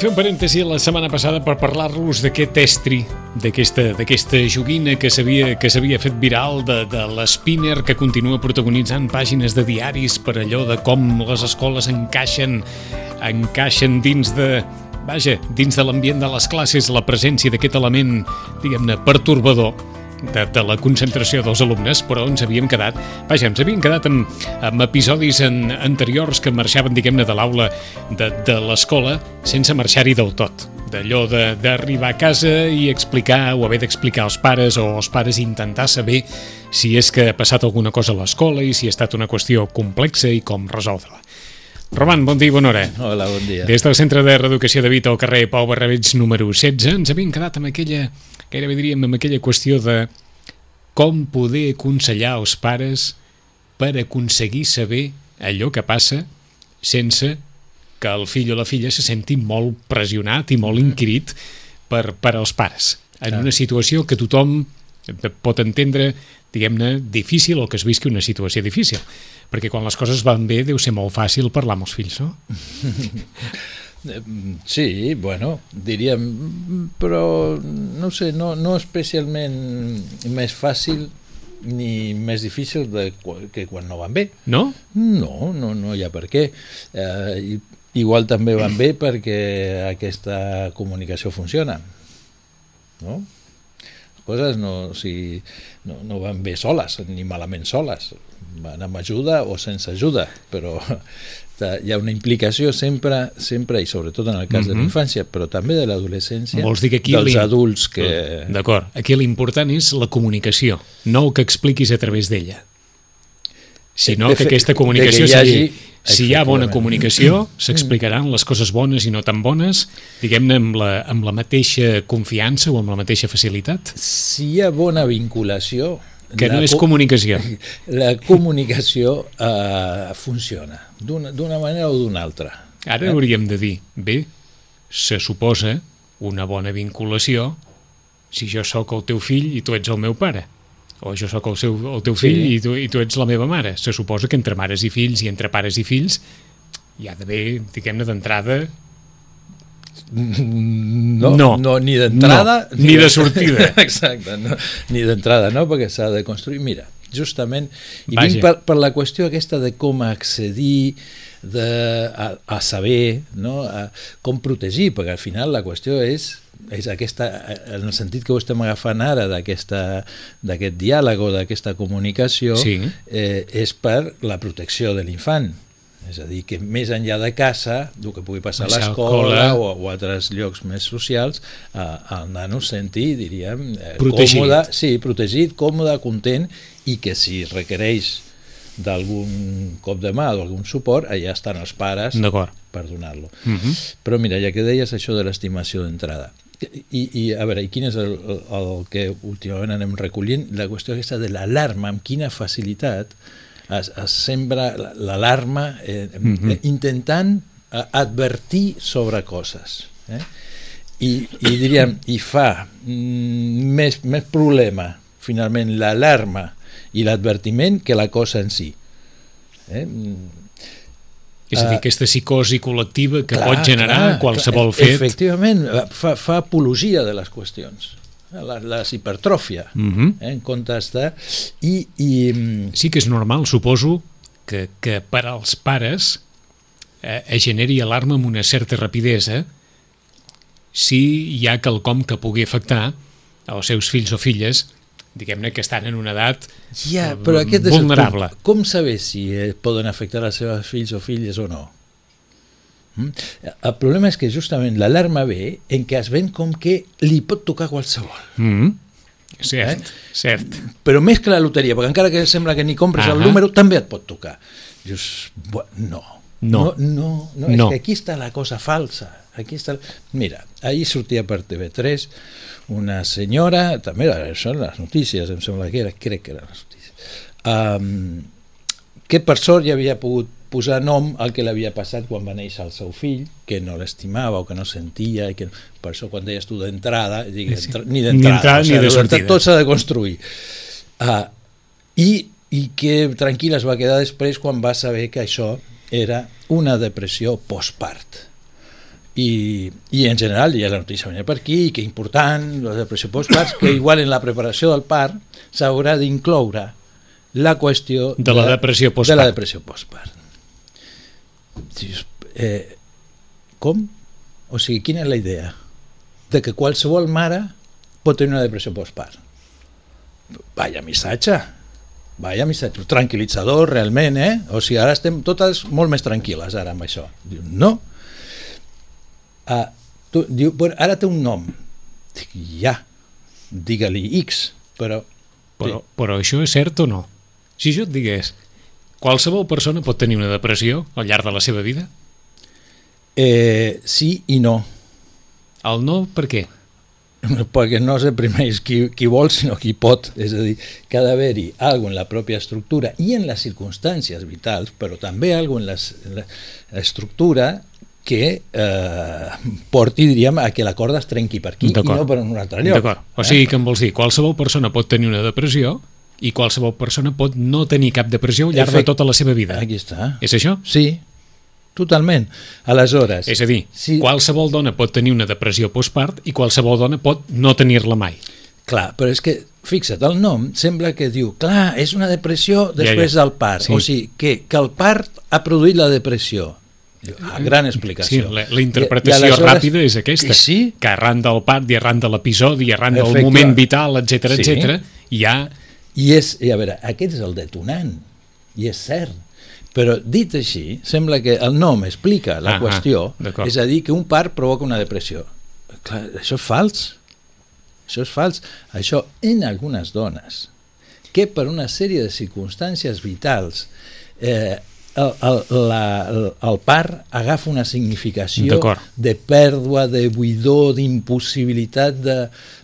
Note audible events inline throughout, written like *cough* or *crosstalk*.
Fer un parèntesi la setmana passada per parlar-los d'aquest estri, d'aquesta joguina que s'havia fet viral de, de l'Spinner que continua protagonitzant pàgines de diaris per allò de com les escoles encaixen encaixen dins de vaja, dins de l'ambient de les classes la presència d'aquest element, diguem-ne, pertorbador de, de la concentració dels alumnes, però ens havíem quedat, vaja, ens havíem quedat amb, amb episodis en, anteriors que marxaven, diguem-ne, de l'aula de, de l'escola sense marxar-hi del tot d'allò d'arribar a casa i explicar o haver d'explicar als pares o els pares intentar saber si és que ha passat alguna cosa a l'escola i si ha estat una qüestió complexa i com resoldre-la. Roman, bon dia i bona hora. Hola, bon dia. Des del Centre de Reeducació de Vita al carrer Pau Barrabets número 16 ens havíem quedat amb aquella, gairebé diríem, amb aquella qüestió de com poder aconsellar els pares per aconseguir saber allò que passa sense que el fill o la filla se senti molt pressionat i molt inquirit per, per als pares. En una situació que tothom pot entendre, diguem-ne, difícil o que es visqui una situació difícil perquè quan les coses van bé deu ser molt fàcil parlar amb els fills, no? *laughs* Sí, bueno, diríem, però no sé, no, no especialment més fàcil ni més difícil de, que quan no van bé. No? No, no, no hi ha per què. Eh, igual també van bé perquè aquesta comunicació funciona. No? Coses no, o sigui, no, no van bé soles, ni malament soles van amb ajuda o sense ajuda, però hi ha una implicació sempre, sempre i sobretot en el cas mm -hmm. de la mhm. infància, però també de l'adolescència, dels adults que... D'acord, aquí l'important és la comunicació, no el que expliquis a través d'ella, sinó que aquesta comunicació que hi hagi, si hi ha bona comunicació, s'explicaran les coses bones i no tan bones, diguem-ne amb, la, amb la mateixa confiança o amb la mateixa facilitat? Si hi ha bona vinculació, que no és comunicació. *laughs* La comunicació uh, funciona, d'una manera o d'una altra. Ara eh? hauríem de dir, bé, se suposa una bona vinculació si jo sóc el teu fill i tu ets el meu pare o jo sóc el, seu, el teu fill sí. i, tu, i tu ets la meva mare. Se suposa que entre mares i fills i entre pares i fills hi ha d'haver, diguem-ne, d'entrada no, no, no ni d'entrada no, ni, ni de sortida *laughs* exacte, no, ni d'entrada no, perquè s'ha de construir mira, justament i vinc per, per la qüestió aquesta de com accedir de, a, a saber no? a, com protegir, perquè al final la qüestió és és aquesta, en el sentit que ho estem agafant ara d'aquest diàleg o d'aquesta comunicació sí. eh, és per la protecció de l'infant és a dir, que més enllà de casa, el que pugui passar a l'escola o, o altres llocs més socials, eh, el nano senti, diríem, eh, protegit. còmode, sí, protegit, còmode, content, i que si requereix d'algun cop de mà o d'algun suport, allà estan els pares per donar-lo. Uh mhm. -huh. Però mira, ja que deies això de l'estimació d'entrada, i, i a veure, i quin és el, el, el que últimament anem recollint? La qüestió aquesta de l'alarma, amb quina facilitat es, es sembra l'alarma eh, mm -hmm. intentant eh, advertir sobre coses. Eh? I, i diríem, i fa mm, més, més problema finalment l'alarma i l'advertiment que la cosa en si. Eh? És a dir, uh, aquesta psicosi col·lectiva que clar, pot generar clar, qualsevol clar, fet. Efectivament, fa, fa apologia de les qüestions la, les hipertròfia, uh mhm. -huh. eh, en comptes de... I, i... Mm, sí que és normal, suposo, que, que per als pares eh, es generi alarma amb una certa rapidesa si hi ha quelcom que pugui afectar als seus fills o filles diguem-ne que estan en una edat Ja, però aquest és el vulnerable. punt. Com saber si eh, poden afectar els seus fills o filles o no? Mm? El problema és que justament l'alarma ve en què es ven com que li pot tocar qualsevol. Mm. Cert, Eh? cert. Però més que la loteria, perquè encara que sembla que ni compres el Ahà. número, també et pot tocar. Dius, bu- no. No. No, no, no, No. és que aquí està la cosa falsa. Aquí està... Mira, ahir sortia per TV3 una senyora, també són les notícies, em sembla que era, crec que eren les notícies, um, que per sort ja havia pogut posar nom al que l'havia passat quan va néixer el seu fill, que no l'estimava o que no sentia, i que per això quan deies tu d'entrada, dic, Sí. entra- ni Ni d'entrada, entrada o ni sigui, de d'entrada sortida. tot s'ha de construir. Uh, i, I que tranquil es va quedar després quan va saber que això era una depressió postpart. I, i en general ja la notícia venia per aquí que important la depressió postpart que igual en la preparació del part s'haurà d'incloure la qüestió De la depressió de postpart. la depressió postpart Dius, eh, com? o sigui, quina és la idea? de que qualsevol mare pot tenir una depressió postpart vaya missatge vaya missatge, tranquil·litzador realment, eh? O sigui, ara estem totes molt més tranquil·les ara amb això. Diu, no. Ah, tu, diu, bueno, ara té un nom. Dic, ja, digue-li X, però... Però, però això és cert o no? Si jo et digués, qualsevol persona pot tenir una depressió al llarg de la seva vida? Eh, sí i no. El no, per què? perquè no se primeix qui, qui vol, sinó qui pot. És a dir, que ha d'haver-hi alguna en la pròpia estructura i en les circumstàncies vitals, però també alguna en, les, en la estructura que eh, porti, diríem, a que la corda es trenqui per aquí i no per un altre lloc. D'acord. O sigui que em vols dir, qualsevol persona pot tenir una depressió i qualsevol persona pot no tenir cap depressió al llarg Efect- de tota la seva vida. Aquí està. És això? Sí, totalment. Aleshores... És a dir, si- qualsevol dona pot tenir una depressió postpart i qualsevol dona pot no tenir-la mai. Clar, però és que, fixa't, el nom sembla que diu, clar, és una depressió després ja. del part. Sí. O sigui, que, que el part ha produït la depressió. Ah, gran Sí, explicació. la, la interpretació I- i ràpida és aquesta. Sí, Que arran del part i arran de l'episodi arran del moment vital, etc Sí. etc, hi ha... i, és, i a veure, aquest és el detonant, i és cert. Però dit així, sembla que el nom explica la Ahà, qüestió, d'acord. és a dir, que un part provoca una depressió. Clar, això és fals. Això és fals. Això en algunes dones, que per una sèrie de circumstàncies vitals eh, el, el, la, el, el part agafa una significació de pèrdua, de buidor, d'impossibilitat de,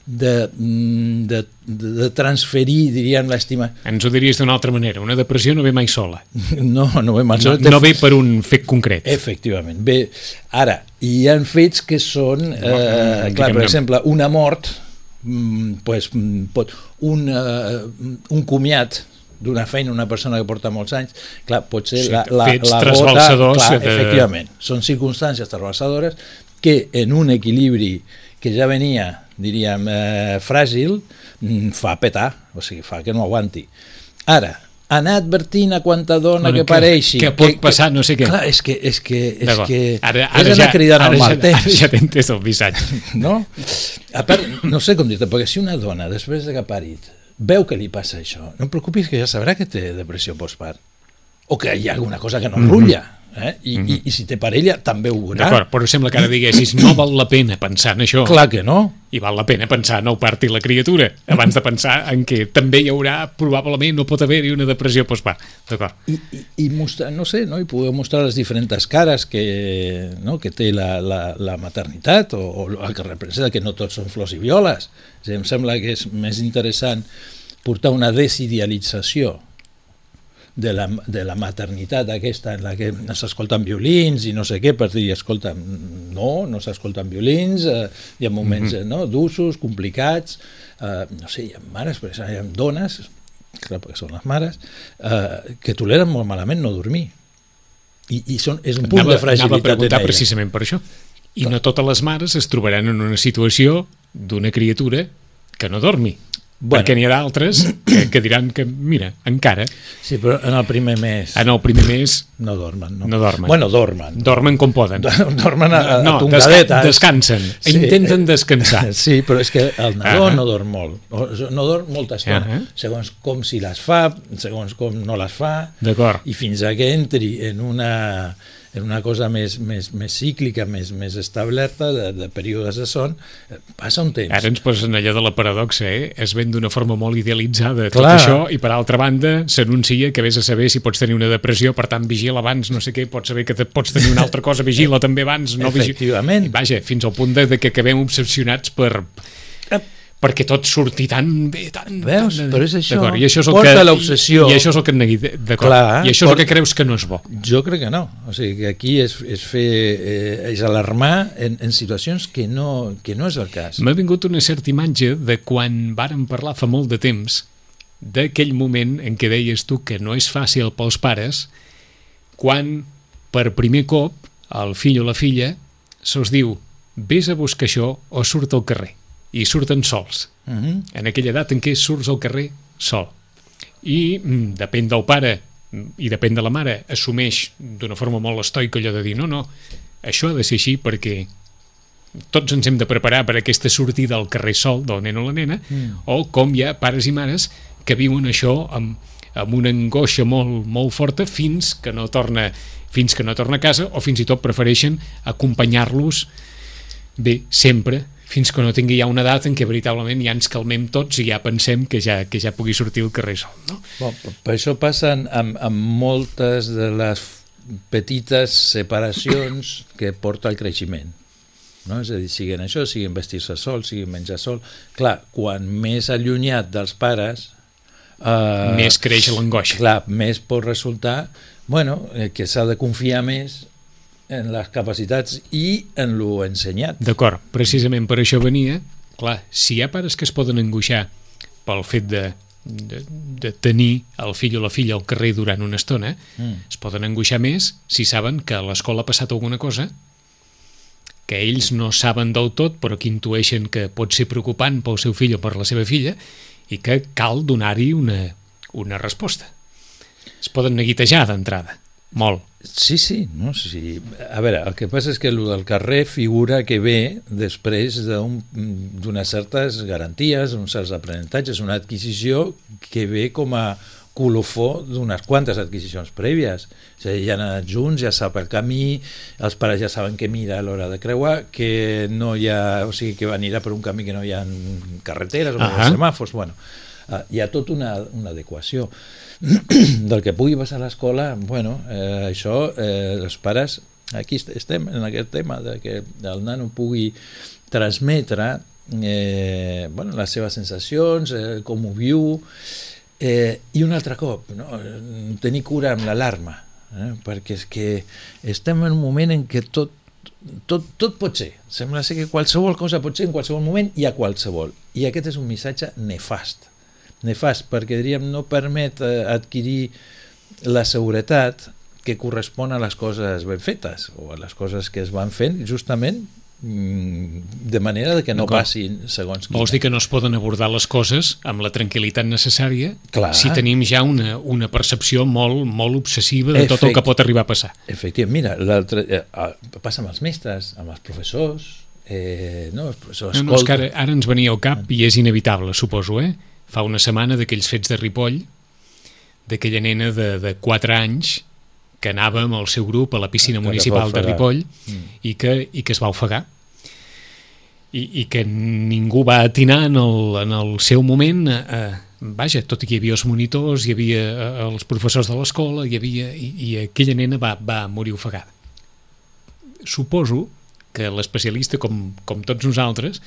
de, mm, de, de, de transferir, diríem, l'estima. Ens ho diries d'una altra manera. Una depressió no ve mai sola. *laughs* No, no ve mal. No, no ve per un fet concret. Efectivament. Bé, ara, hi ha fets que són, eh, clar, per exemple, una mort, mm, pues, pot, un, eh, un comiat d'una feina, una persona que porta molts anys, clar, pot ser Sí, la, la, la trasbalsadors clar, de- efectivament, són circumstàncies trasbalsadores que en un equilibri que ja venia, diríem, eh, fràgil, mm, fa petar, o sigui, fa que no aguanti. Ara, anar advertint a quanta dona Bueno, que que- pareixi... que pot passar no sé què. Clar, és que, és que, és que ara, és ara, anar ja, cridant ara, al mal ja, temps. ara ja t'he entès el missatge. *laughs* no? A part, no sé com dir-te, perquè si una dona, després de que ha parit, veu que li passa això, no et preocupis que ja sabrà que té depressió postpart. O que hi ha alguna cosa que no enrutlla. Eh? I, i, I si té parella, també ho veurà. D'acord, però sembla que ara diguessis no val la pena pensar en això Clar que no. I val la pena pensar en el part la criatura abans de pensar en que també hi haurà probablement no pot haver-hi una depressió postpart. D'acord. I, i, i mostrar, no sé, no? i poder mostrar les diferents cares que, no? que té la, la, la maternitat o, o el que representa que no tots són flors i violes. O sigui, em sembla que és més interessant portar una desidealització de la, de la maternitat aquesta en la que s'escolten violins i no sé què, per dir, escolta, no, no s'escolten violins, eh, hi ha moments mm -hmm. no, d'usos, complicats, eh, no sé, hi ha mares, per exemple, hi ha dones, clar, perquè són les mares, eh, que toleren molt malament no dormir. I, i són, és un punt Anava, de fragilitat anava a preguntar precisament per això. I no totes les mares es trobaran en una situació d'una criatura que no dormi. Bueno. Perquè n'hi ha d'altres que, que diran que, mira, encara... Sí, però en el primer mes... En el primer mes... No dormen, no. No dormen. Bueno, dormen. Dormen com poden. *laughs* Dormen a, a no, tongadetes. Desca descansen. Sí. Intenten descansar. *laughs* Sí, però és que el nadó uh -huh. no dorm molt. No dorm molta estona. Uh -huh. Segons com si les fa, segons com no les fa. D'acord. I fins a que entri en una en una cosa més, més, més cíclica, més, més establerta, de, de períodes de son, eh, passa un temps. Ara ens posen allò de la paradoxa, eh? Es ven d'una forma molt idealitzada tot Clar. això, i per altra banda s'anuncia que vés a saber si pots tenir una depressió, per tant vigila abans, no sé què, pots saber que pots tenir una altra cosa, vigila també abans, no Efectivament. Vigila. Vaja, fins al punt de, de que acabem obsessionats per perquè tot surti tan bé, tan... Veus? Tan... Però és això, I això és el porta que, l'obsessió. I, I això és el que et negui, d'acord. I això és el que creus que no és bo. Jo crec que no. O sigui, que aquí és, és fer... Eh, és alarmar en, en situacions que no, que no és el cas. M'ha vingut una certa imatge de quan vàrem parlar fa molt de temps d'aquell moment en què deies tu que no és fàcil pels pares quan per primer cop el fill o la filla se'ls diu vés a buscar això o surt al carrer i surten sols. Uh Mhm. -huh. En aquella edat en què surts al carrer sol. I mm, depèn del pare mm, i depèn de la mare, assumeix d'una forma molt estoica allò de dir no, no, això ha de ser així perquè tots ens hem de preparar per aquesta sortida al carrer sol del nen o la nena, mm. o com hi ha pares i mares que viuen això amb, amb una angoixa molt, molt forta fins que no torna fins que no torna a casa o fins i tot prefereixen acompanyar-los bé, sempre fins que no tingui ja una edat en què veritablement ja ens calmem tots i ja pensem que ja, que ja pugui sortir al carrer sol. No? Bon, per això passen amb, amb moltes de les petites separacions que porta el creixement. No? És a dir, siguin això, siguin vestir-se sol, siguin menjar sol. Clar, quan més allunyat dels pares... Eh, més creix l'angoixa. Clar, més pot resultar bueno, eh, que s'ha de confiar més en les capacitats i en lo ensenyat. D'acord, precisament per això venia, clar, si hi ha pares que es poden angoixar pel fet de, de, de tenir el fill o la filla al carrer durant una estona, mm. es poden angoixar més si saben que a l'escola ha passat alguna cosa que ells no saben del tot, però que intueixen que pot ser preocupant pel seu fill o per la seva filla i que cal donar-hi una, una resposta. Es poden neguitejar d'entrada, molt. Sí, sí, no? sí. A veure, el que passa és que el del carrer figura que ve després d'unes certes garanties, uns certs aprenentatges, una adquisició que ve com a colofó d'unes quantes adquisicions prèvies. És a dir, ja han anat junts, ja sap el camí, els pares ja saben que mira a l'hora de creuar, que no hi ha, o sigui, que anirà per un camí que no hi ha carreteres o uh -huh. semàfors, bueno, uh, hi ha tot una, una adequació. *clears throat* del que pugui passar a l'escola, bueno, eh, això, eh, els pares, aquí estem en aquest tema de que el nano pugui transmetre eh, bueno, les seves sensacions, eh, com ho viu, eh, i un altre cop, no? tenir cura amb l'alarma, eh? perquè és que estem en un moment en què tot, tot, tot pot ser. Sembla ser que qualsevol cosa pot ser en qualsevol moment i a qualsevol. I aquest és un missatge nefast nefast perquè diríem no permet eh, adquirir la seguretat que correspon a les coses ben fetes o a les coses que es van fent justament mm, de manera de que no passin segons quina. Vols dir que no es poden abordar les coses amb la tranquil·litat necessària Clar. si tenim ja una, una percepció molt, molt obsessiva de Efect... tot el que pot arribar a passar. Efectivament, mira, eh, passa amb els mestres, amb els professors, eh, no, els professors no, no, és que ara, ara ens venia al cap i és inevitable, suposo, eh? Fa una setmana d'aquells fets de Ripoll, d'aquella nena de, de 4 anys que anava amb el seu grup a la piscina que municipal de Ripoll mm. i, que, i que es va ofegar. I, i que ningú va atinar en el, en el seu moment eh, vaja, tot i que hi havia els monitors hi havia eh, els professors de l'escola hi havia, i, i aquella nena va, va morir ofegada. Suposo que l'especialista com, com tots nosaltres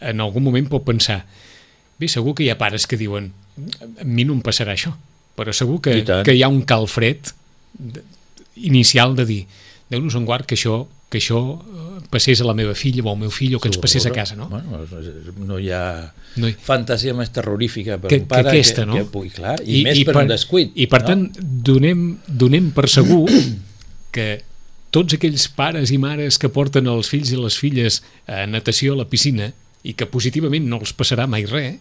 en algun moment pot pensar Bé, segur que hi ha pares que diuen a mi no em passarà això, però segur que, que hi ha un calfred inicial de dir Déu-nos en guard que això, que això eh, passés a la meva filla o al meu fill o que ens passés a casa, no? Bueno, no hi ha no hi... fantasia més terrorífica per que, un pare que, aquesta, que, no? que pugui, clar, i, I més i per, per un descuit. I per no? tant, donem, donem per segur que tots aquells pares i mares que porten els fills i les filles a natació a la piscina i que positivament no els passarà mai res,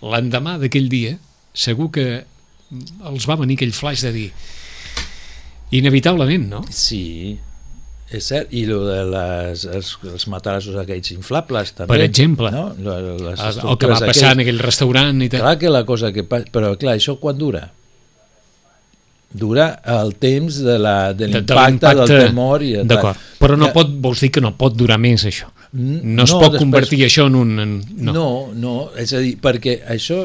l'endemà d'aquell dia, segur que els va venir aquell flash de dir inevitablement, no? Sí, és cert, i lo de les, els, els matarassos aquells inflables també. Per exemple. no? les el, el que va passar aquells... en aquell restaurant i tal. Clar que la cosa que passa, però clar, això quan dura? Dura el temps de l'impacte, de, de del temor i D'acord, però no pot, vols dir que no pot durar més això? No, no es pot després... convertir això en un... En... No. no, no, és a dir, perquè això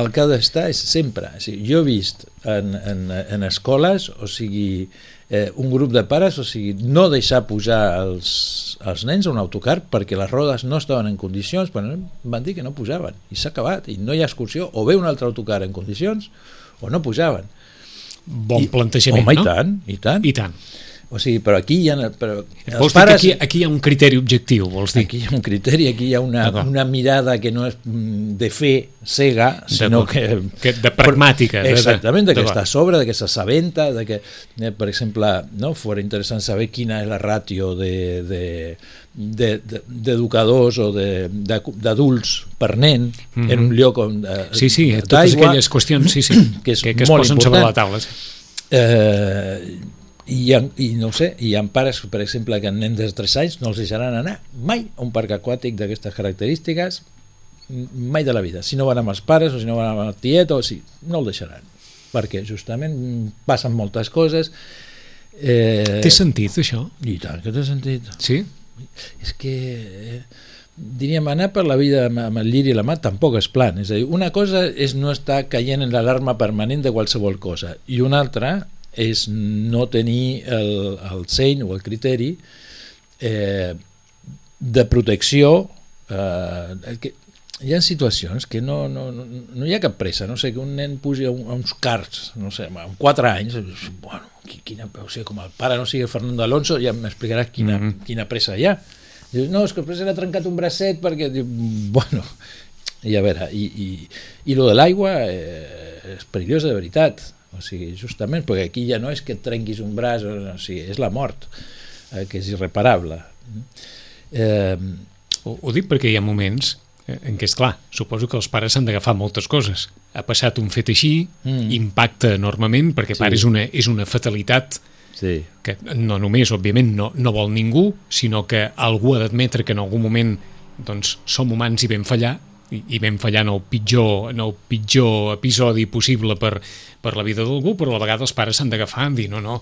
el que ha d'estar és sempre. O sigui, jo he vist en, en, en escoles, o sigui, eh, un grup de pares, o sigui, no deixar pujar els, els nens a un autocar perquè les rodes no estaven en condicions, però van dir que no pujaven, i s'ha acabat, i no hi ha excursió, o ve un altre autocar en condicions, o no pujaven. Bon I, plantejament, home, no? i tant, i tant. I tant. O sigui, però aquí hi ha... Però vols pares, dir que aquí, aquí hi ha un criteri objectiu, vols dir? Aquí hi ha un criteri, aquí hi ha una, una mirada que no és mm, de fe cega, sinó que... que de pragmàtica. Exactament, de, que està a sobre, de que s'assabenta, de que, eh, per exemple, no, fora interessant saber quina és la ràtio de, de, d'educadors de, de, o d'adults per nen mm -hmm. en un lloc on... Eh, sí, sí, totes aquelles qüestions sí, sí, que, és que, que es posen important. sobre la taula. Sí. Eh, i, i no sé, hi ha pares, per exemple, que en nens de 3 anys no els deixaran anar mai a un parc aquàtic d'aquestes característiques mai de la vida. Si no van amb els pares o si no van amb el tiet o si no el deixaran. Perquè justament passen moltes coses. Eh... Té sentit això? I tant que té sentit. Sí? És que eh, diríem, anar per la vida amb el llir i la mà tampoc és plan. És a dir, una cosa és no estar caient en l'alarma permanent de qualsevol cosa i una altra és no tenir el, el seny o el criteri eh, de protecció eh, que hi ha situacions que no, no, no, no hi ha cap pressa, no sé, que un nen pugi a, un, a uns cars, no sé, amb 4 anys, bueno, quina, o sigui, com el pare no sigui Fernando Alonso, ja m'explicaràs quina, mm -hmm. quina pressa hi ha. Dius, no, és que després ha trencat un bracet perquè, diu, bueno, i a veure, i, i, i lo de l'aigua eh, és perillós de veritat, o sigui, justament, perquè aquí ja no és que et trenquis un braç, o, o sigui, és la mort, eh, que és irreparable. Eh, ho, ho dic perquè hi ha moments eh, en què, és clar, suposo que els pares s'han d'agafar moltes coses. Ha passat un fet així, mm. impacta enormement, perquè sí. pare és una, és una fatalitat sí. que no només, òbviament, no, no vol ningú, sinó que algú ha d'admetre que en algun moment doncs, som humans i vam fallar, i, i vam fallar en el pitjor, en el pitjor episodi possible per, per la vida d'algú, però a la vegada els pares s'han d'agafar i dir no, no,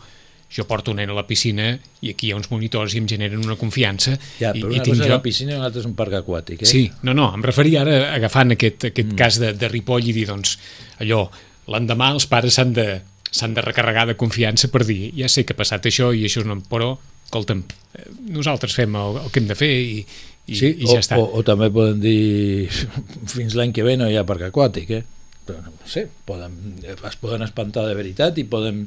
jo porto un nen a la piscina i aquí hi ha uns monitors i em generen una confiança. Ja, però i, una i cosa jo... la piscina i una altra és un parc aquàtic, eh? Sí, no, no, em referia ara agafant aquest, aquest mm. cas de, de Ripoll i dir, doncs, allò, l'endemà els pares s'han de, s'han de recarregar de confiança per dir, ja sé que ha passat això i això no... Però, escolta'm, eh, nosaltres fem el, el que hem de fer i, i, sí, i ja o, està. O, o també poden dir *laughs* fins l'any que ve no hi ha parc aquàtic, eh? Però no sé, poden, es poden espantar de veritat i poden,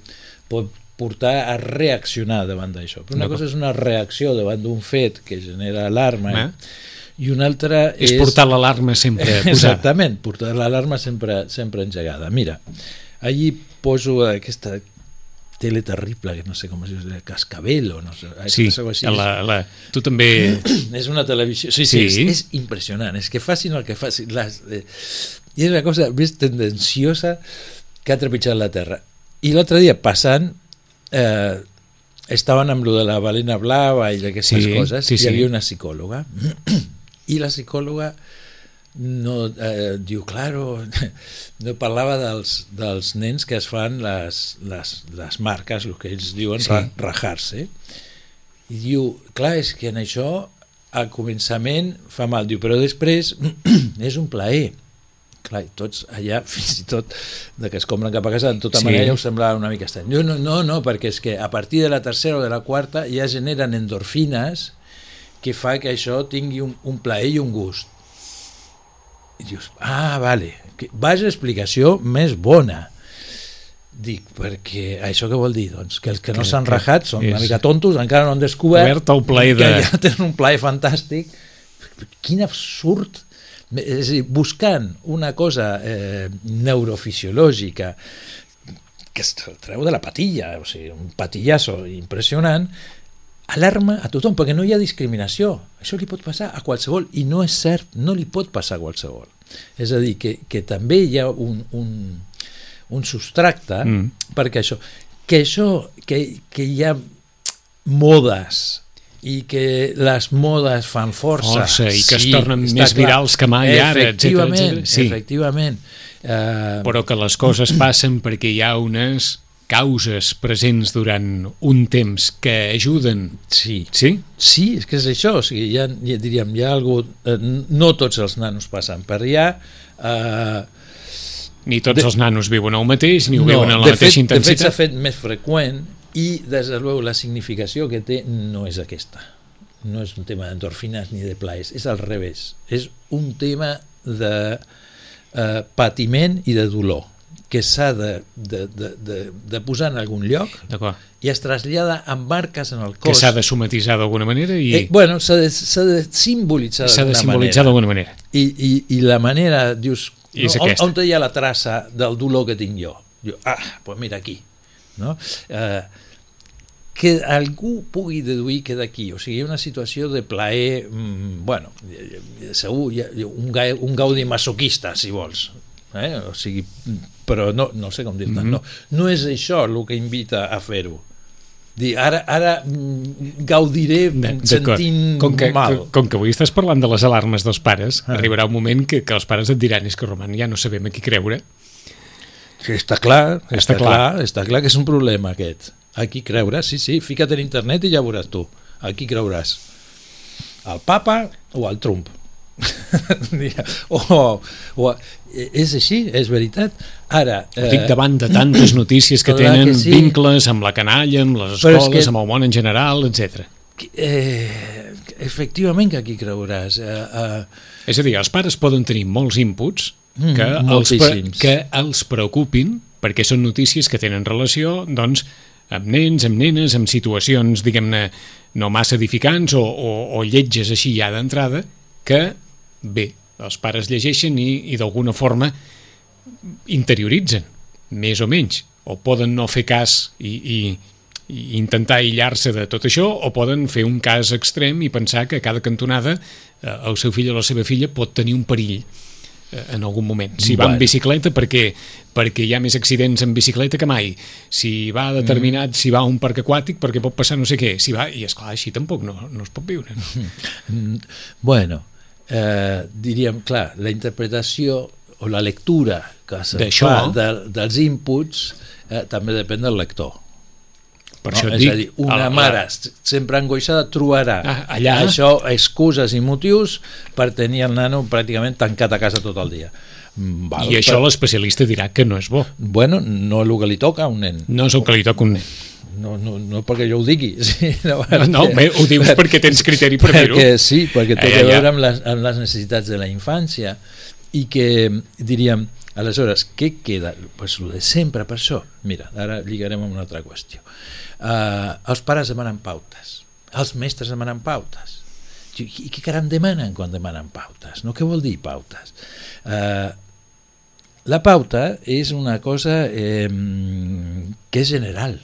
pot portar a reaccionar davant d'això. Però una cosa és una reacció davant d'un fet que genera alarma eh? i una altra és... És portar l'alarma sempre *laughs* posada. Exactament, portar l'alarma sempre, sempre engegada. Mira, allí poso aquesta tele terrible, que no sé com es diu, Cascabel o no sé. Sí, així. La, la, tu també... *clears throat* és una televisió... Sí, sí, sí. És, és impressionant. És que facin el que facin. Les, eh, I és la cosa més tendenciosa que ha trepitjat la Terra. I l'altre dia, passant, eh, estaven amb lo de la balena blava i d'aquestes sí, coses, sí, sí. hi havia una psicòloga, *clears throat* i la psicòloga no, eh, diu, claro, *laughs* no parlava dels, dels nens que es fan les, les, les marques, el que ells diuen sí. rajar-se, i diu, clar, és que en això al començament fa mal, diu, però després *clears throat* és un plaer. Clar, tots allà, *laughs* fins i tot de que es compren cap a casa, de tota sí. manera ja us semblava una mica estrany. No, no, no, no, perquè és que a partir de la tercera o de la quarta ja generen endorfines que fa que això tingui un, un plaer i un gust i dius, ah, vale, vaja explicació més bona. Dic, perquè això què vol dir? Doncs que els que no s'han rajat són és... una mica tontos, encara no han descobert el plaer de... que ja tenen un plaer fantàstic. Quin absurd! És dir, buscant una cosa eh, neurofisiològica que es treu de la patilla, o sigui, un patillasso impressionant, alarma a tothom, perquè no hi ha discriminació. Això li pot passar a qualsevol, i no és cert, no li pot passar a qualsevol. És a dir, que, que també hi ha un, un, un substracte, mm. perquè això, que això, que, que hi ha modes, i que les modes fan força, força i que sí, es tornen més clar. virals que mai ara, etc. Sí. Efectivament. Uh... Però que les coses passen perquè hi ha unes causes presents durant un temps que ajuden. Sí. Sí? Sí, és que és això. O sigui, ha, ja, diríem, hi ha algú... Eh, no tots els nanos passen per allà. Eh, ni tots de, els nanos viuen el mateix, ni ho no, viuen en la mateixa fet, intensitat. De fet, s'ha fet més freqüent i, des de luego, la significació que té no és aquesta. No és un tema d'endorfines ni de plaers, és al revés. És un tema de eh, patiment i de dolor que s'ha de, de, de, de, de posar en algun lloc i es trasllada amb marques en el cos. Que s'ha de somatitzar d'alguna manera i... Eh, bueno, s'ha de, de simbolitzar S'ha de simbolitzar d'alguna manera. I, i, I la manera, dius, I no, on, on hi ha la traça del dolor que tinc jo? Diu, ah, doncs pues mira aquí. No? Eh, que algú pugui deduir que d'aquí, o sigui, una situació de plaer, mm, bueno, segur, un, un gaudi masoquista, si vols, eh? o sigui, però no, no sé com dir-te, mm -hmm. no, no és això el que invita a fer-ho. Dir, ara, ara mm, gaudiré sentint com que, mal. Com, com que avui estàs parlant de les alarmes dels pares, ah. arribarà un moment que, que els pares et diran és que, Roman, ja no sabem a qui creure. Sí, està clar, està, està clar. clar, està clar que és un problema aquest. A qui creure, sí, sí, fica't en internet i ja veuràs tu. A qui creuràs? Al papa o al Trump? *laughs* o, o, és així, és veritat. Ara... Eh, Dic davant de tantes notícies que tenen que sí. vincles amb la canalla, amb les escoles, que, amb el món en general, etc. Eh, efectivament que aquí creuràs. Eh, eh, és a dir, els pares poden tenir molts inputs mm, que, mm, els, pre que els preocupin perquè són notícies que tenen relació doncs, amb nens, amb nenes, amb situacions, diguem-ne, no massa edificants o, o, o lletges així ja d'entrada, que, bé, els pares llegeixen i, i d'alguna forma interioritzen, més o menys, o poden no fer cas i, i, i intentar aïllar-se de tot això, o poden fer un cas extrem i pensar que a cada cantonada eh, el seu fill o la seva filla pot tenir un perill eh, en algun moment. Si va en bicicleta, perquè, perquè hi ha més accidents en bicicleta que mai. Si va determinat, mm. si va a un parc aquàtic, perquè pot passar no sé què. Si va, I és clar, així tampoc no, no es pot viure. No? *laughs* Bueno, eh, diríem, clar, la interpretació o la lectura que se fa de, dels inputs eh, també depèn del lector. Per no? això és dic, a dir, una la, mare sempre angoixada trobarà ah, allà... això excuses i motius per tenir el nano pràcticament tancat a casa tot el dia. Mm, val, I això però... l'especialista dirà que no és bo. Bueno, no és el que li toca a un nen. No és el que li toca a un nen no, no, no perquè jo ho digui *laughs* sí, no, no, no bé, ho dius per, perquè tens *laughs* criteri per fer-ho sí, perquè té eh, a veure amb les, amb les necessitats de la infància i que diríem aleshores, què queda? Pues lo de sempre per això, mira, ara lligarem amb una altra qüestió uh, els pares demanen pautes els mestres demanen pautes i què caram demanen quan demanen pautes? No? Què vol dir pautes? Uh, la pauta és una cosa eh, que és general,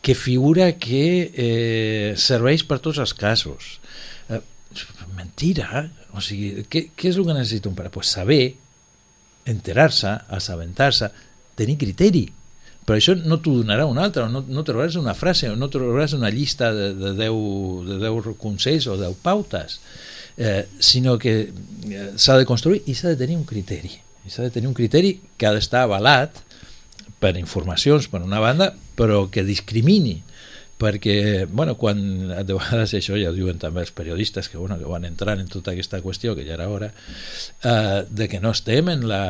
que figura que eh, serveix per tots els casos. Eh, mentira, o sigui, què, què és el que necessita un pare? Pues saber, enterar-se, assabentar-se, tenir criteri. Però això no t'ho donarà un altre, no, no trobaràs una frase, no trobaràs una llista de, de, 10, de 10 consells o 10 pautes, eh, sinó que eh, s'ha de construir i s'ha de tenir un criteri. S'ha de tenir un criteri que ha d'estar avalat per informacions, per una banda, però que discrimini perquè, bueno, quan de vegades això ja ho diuen també els periodistes que, bueno, que van entrar en tota aquesta qüestió, que ja era hora, eh, de que no estem en la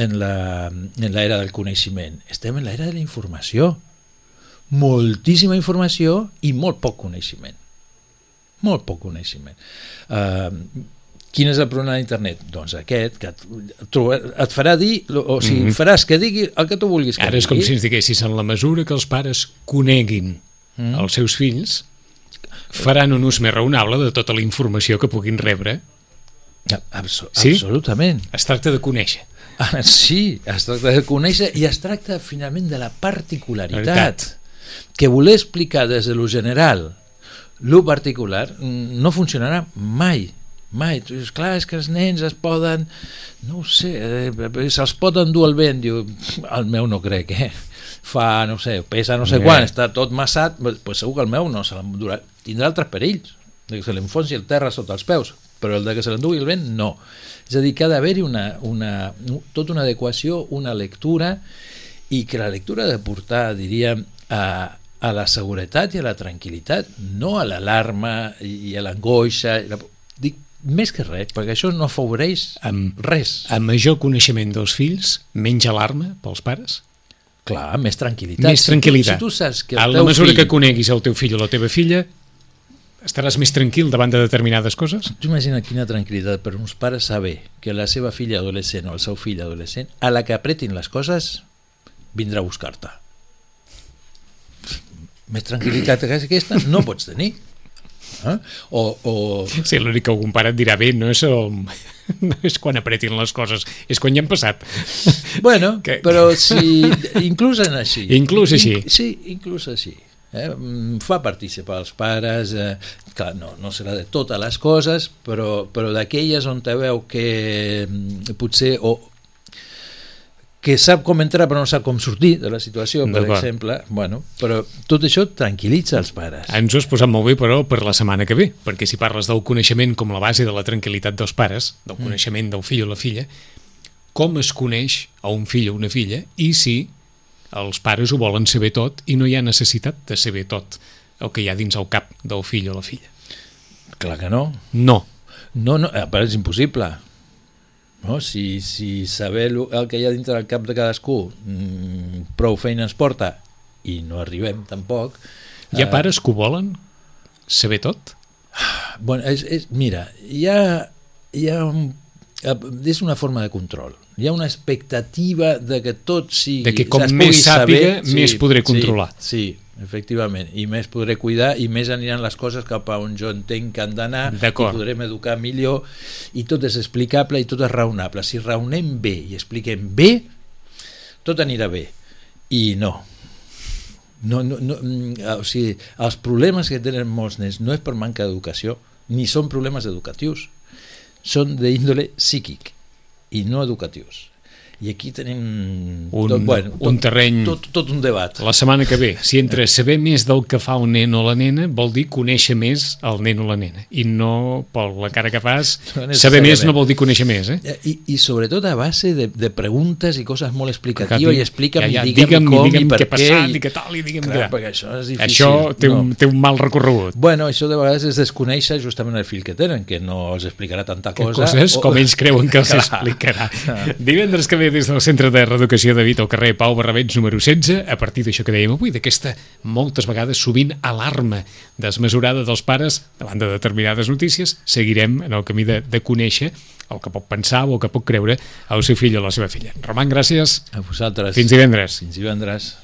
en l'era del coneixement, estem en l'era de la informació. Moltíssima informació i molt poc coneixement. Molt poc coneixement. Eh, Quin és el problema d'internet? Doncs aquest, que et, et farà dir, o sigui, mm -hmm. faràs que digui el que tu vulguis que Ara és com si ens diguessis, en la mesura que els pares coneguin mm -hmm. els seus fills, faran un ús més raonable de tota la informació que puguin rebre. Abso sí? Absolutament. Es tracta de conèixer. Ah, sí, es tracta de conèixer i es tracta finalment de la particularitat. que voler explicar des de lo general lo particular mm, no funcionarà mai mai, tu dius, clar, és que els nens es poden no ho sé, eh, se'ls pot endur el vent diu, el meu no crec eh? fa, no sé, pesa no sé Eh. quan està tot massat, pues segur que el meu no se l'endurà, tindrà altres perills de que se l'enfonsi el terra sota els peus però el de que se l'endugui el vent, no és a dir, que ha d'haver-hi una, una, tota una adequació, una lectura i que la lectura ha de portar, diríem, a, a la seguretat i a la tranquil·litat, no a l'alarma i a l'angoixa. la- més que res, perquè això no afavoreix Amb, res. amb major coneixement dels fills, menys alarma pels pares, Clar, més tranquil·litat. més tranquil·litat. Si tu, si tu saps que el a la mesura fill... que coneguis el teu fill o la teva filla, estaràs més tranquil davant de determinades coses? Tu imagina quina tranquil·litat per uns pares saber que la seva filla adolescent o el seu fill adolescent, a la que apretin les coses, vindrà a buscar-te. Més tranquil·litat que aquesta no pots tenir. Eh? O, o, Sí, l'únic que algun pare et dirà bé, no és, el, no és quan apretin les coses, és quan ja han passat. Bueno, *laughs* Que- però si... Inclús en així. Inclús així. In, sí, inclús així. Eh? Mm, Fa participar els pares, eh, clar, no, no serà de totes les coses, però, però d'aquelles on te veu que mm, potser o que sap com entrar però no sap com sortir de la situació, per exemple, bueno, però tot això tranquil·litza els pares. Ens ho has posat molt bé, però, per la setmana que ve, perquè si parles del coneixement com la base de la tranquil·litat dels pares, del Mm. coneixement del fill o la filla, com es coneix a un fill o una filla i si els pares ho volen saber tot i no hi ha necessitat de saber tot el que hi ha dins el cap del fill o la filla. Clar que no. No. No, no, eh, però és impossible. No? Si, si saber el que hi ha dintre del cap de cadascú mm, prou feina ens porta i no arribem tampoc Hi ha eh, pares que ho volen saber tot? bueno, és, és, mira hi ha, hi ha un, eh, és una forma de control hi ha una expectativa de que tot sigui De que com més sàpiga, més podré controlar. sí, sí, efectivament, i més podré cuidar i més aniran les coses cap a on jo entenc que han d'anar. I podrem educar millor. I tot és explicable i tot és raonable. Si raonem bé i expliquem bé tot anirà bé. I no. No, no, no, mm, o sigui, els problemes que tenen molts nens no és per manca d'educació ni són problemes educatius. Són d'índole psíquic i no educatius i aquí tenim Un- tot, bueno, tot, un terreny- tot, tot un debat La setmana que ve, si entre saber més del que fa un nen o la nena vol dir conèixer més el nen o la nena i no, per la cara que fas, *laughs* No saber més no vol dir conèixer més, eh? Eh, I, i sobretot a base de, de preguntes i coses molt explicatives i explica'm ja, ja, i digue'm, digue'm, com i digue'm i per què passat i- i què tal i digue'm Clar, perquè això és difícil Això té un, no. té un mal recorregut. Bueno, això de vegades és desconèixer justament el fill que tenen, que no els explicarà tanta Que cosa. coses o- com ells creuen que els *laughs* Clar. explicarà. *laughs* Divendres que ve des del Centre de Reeducació de Vita al carrer Pau Barrabets número 16, a partir d'això que dèiem avui, d'aquesta moltes vegades sovint alarma desmesurada dels pares davant de determinades notícies, seguirem en el camí de, de conèixer el que pot pensar o el que pot creure el seu fill o la seva filla. Roman, gràcies. A vosaltres. Fins divendres. Fins divendres.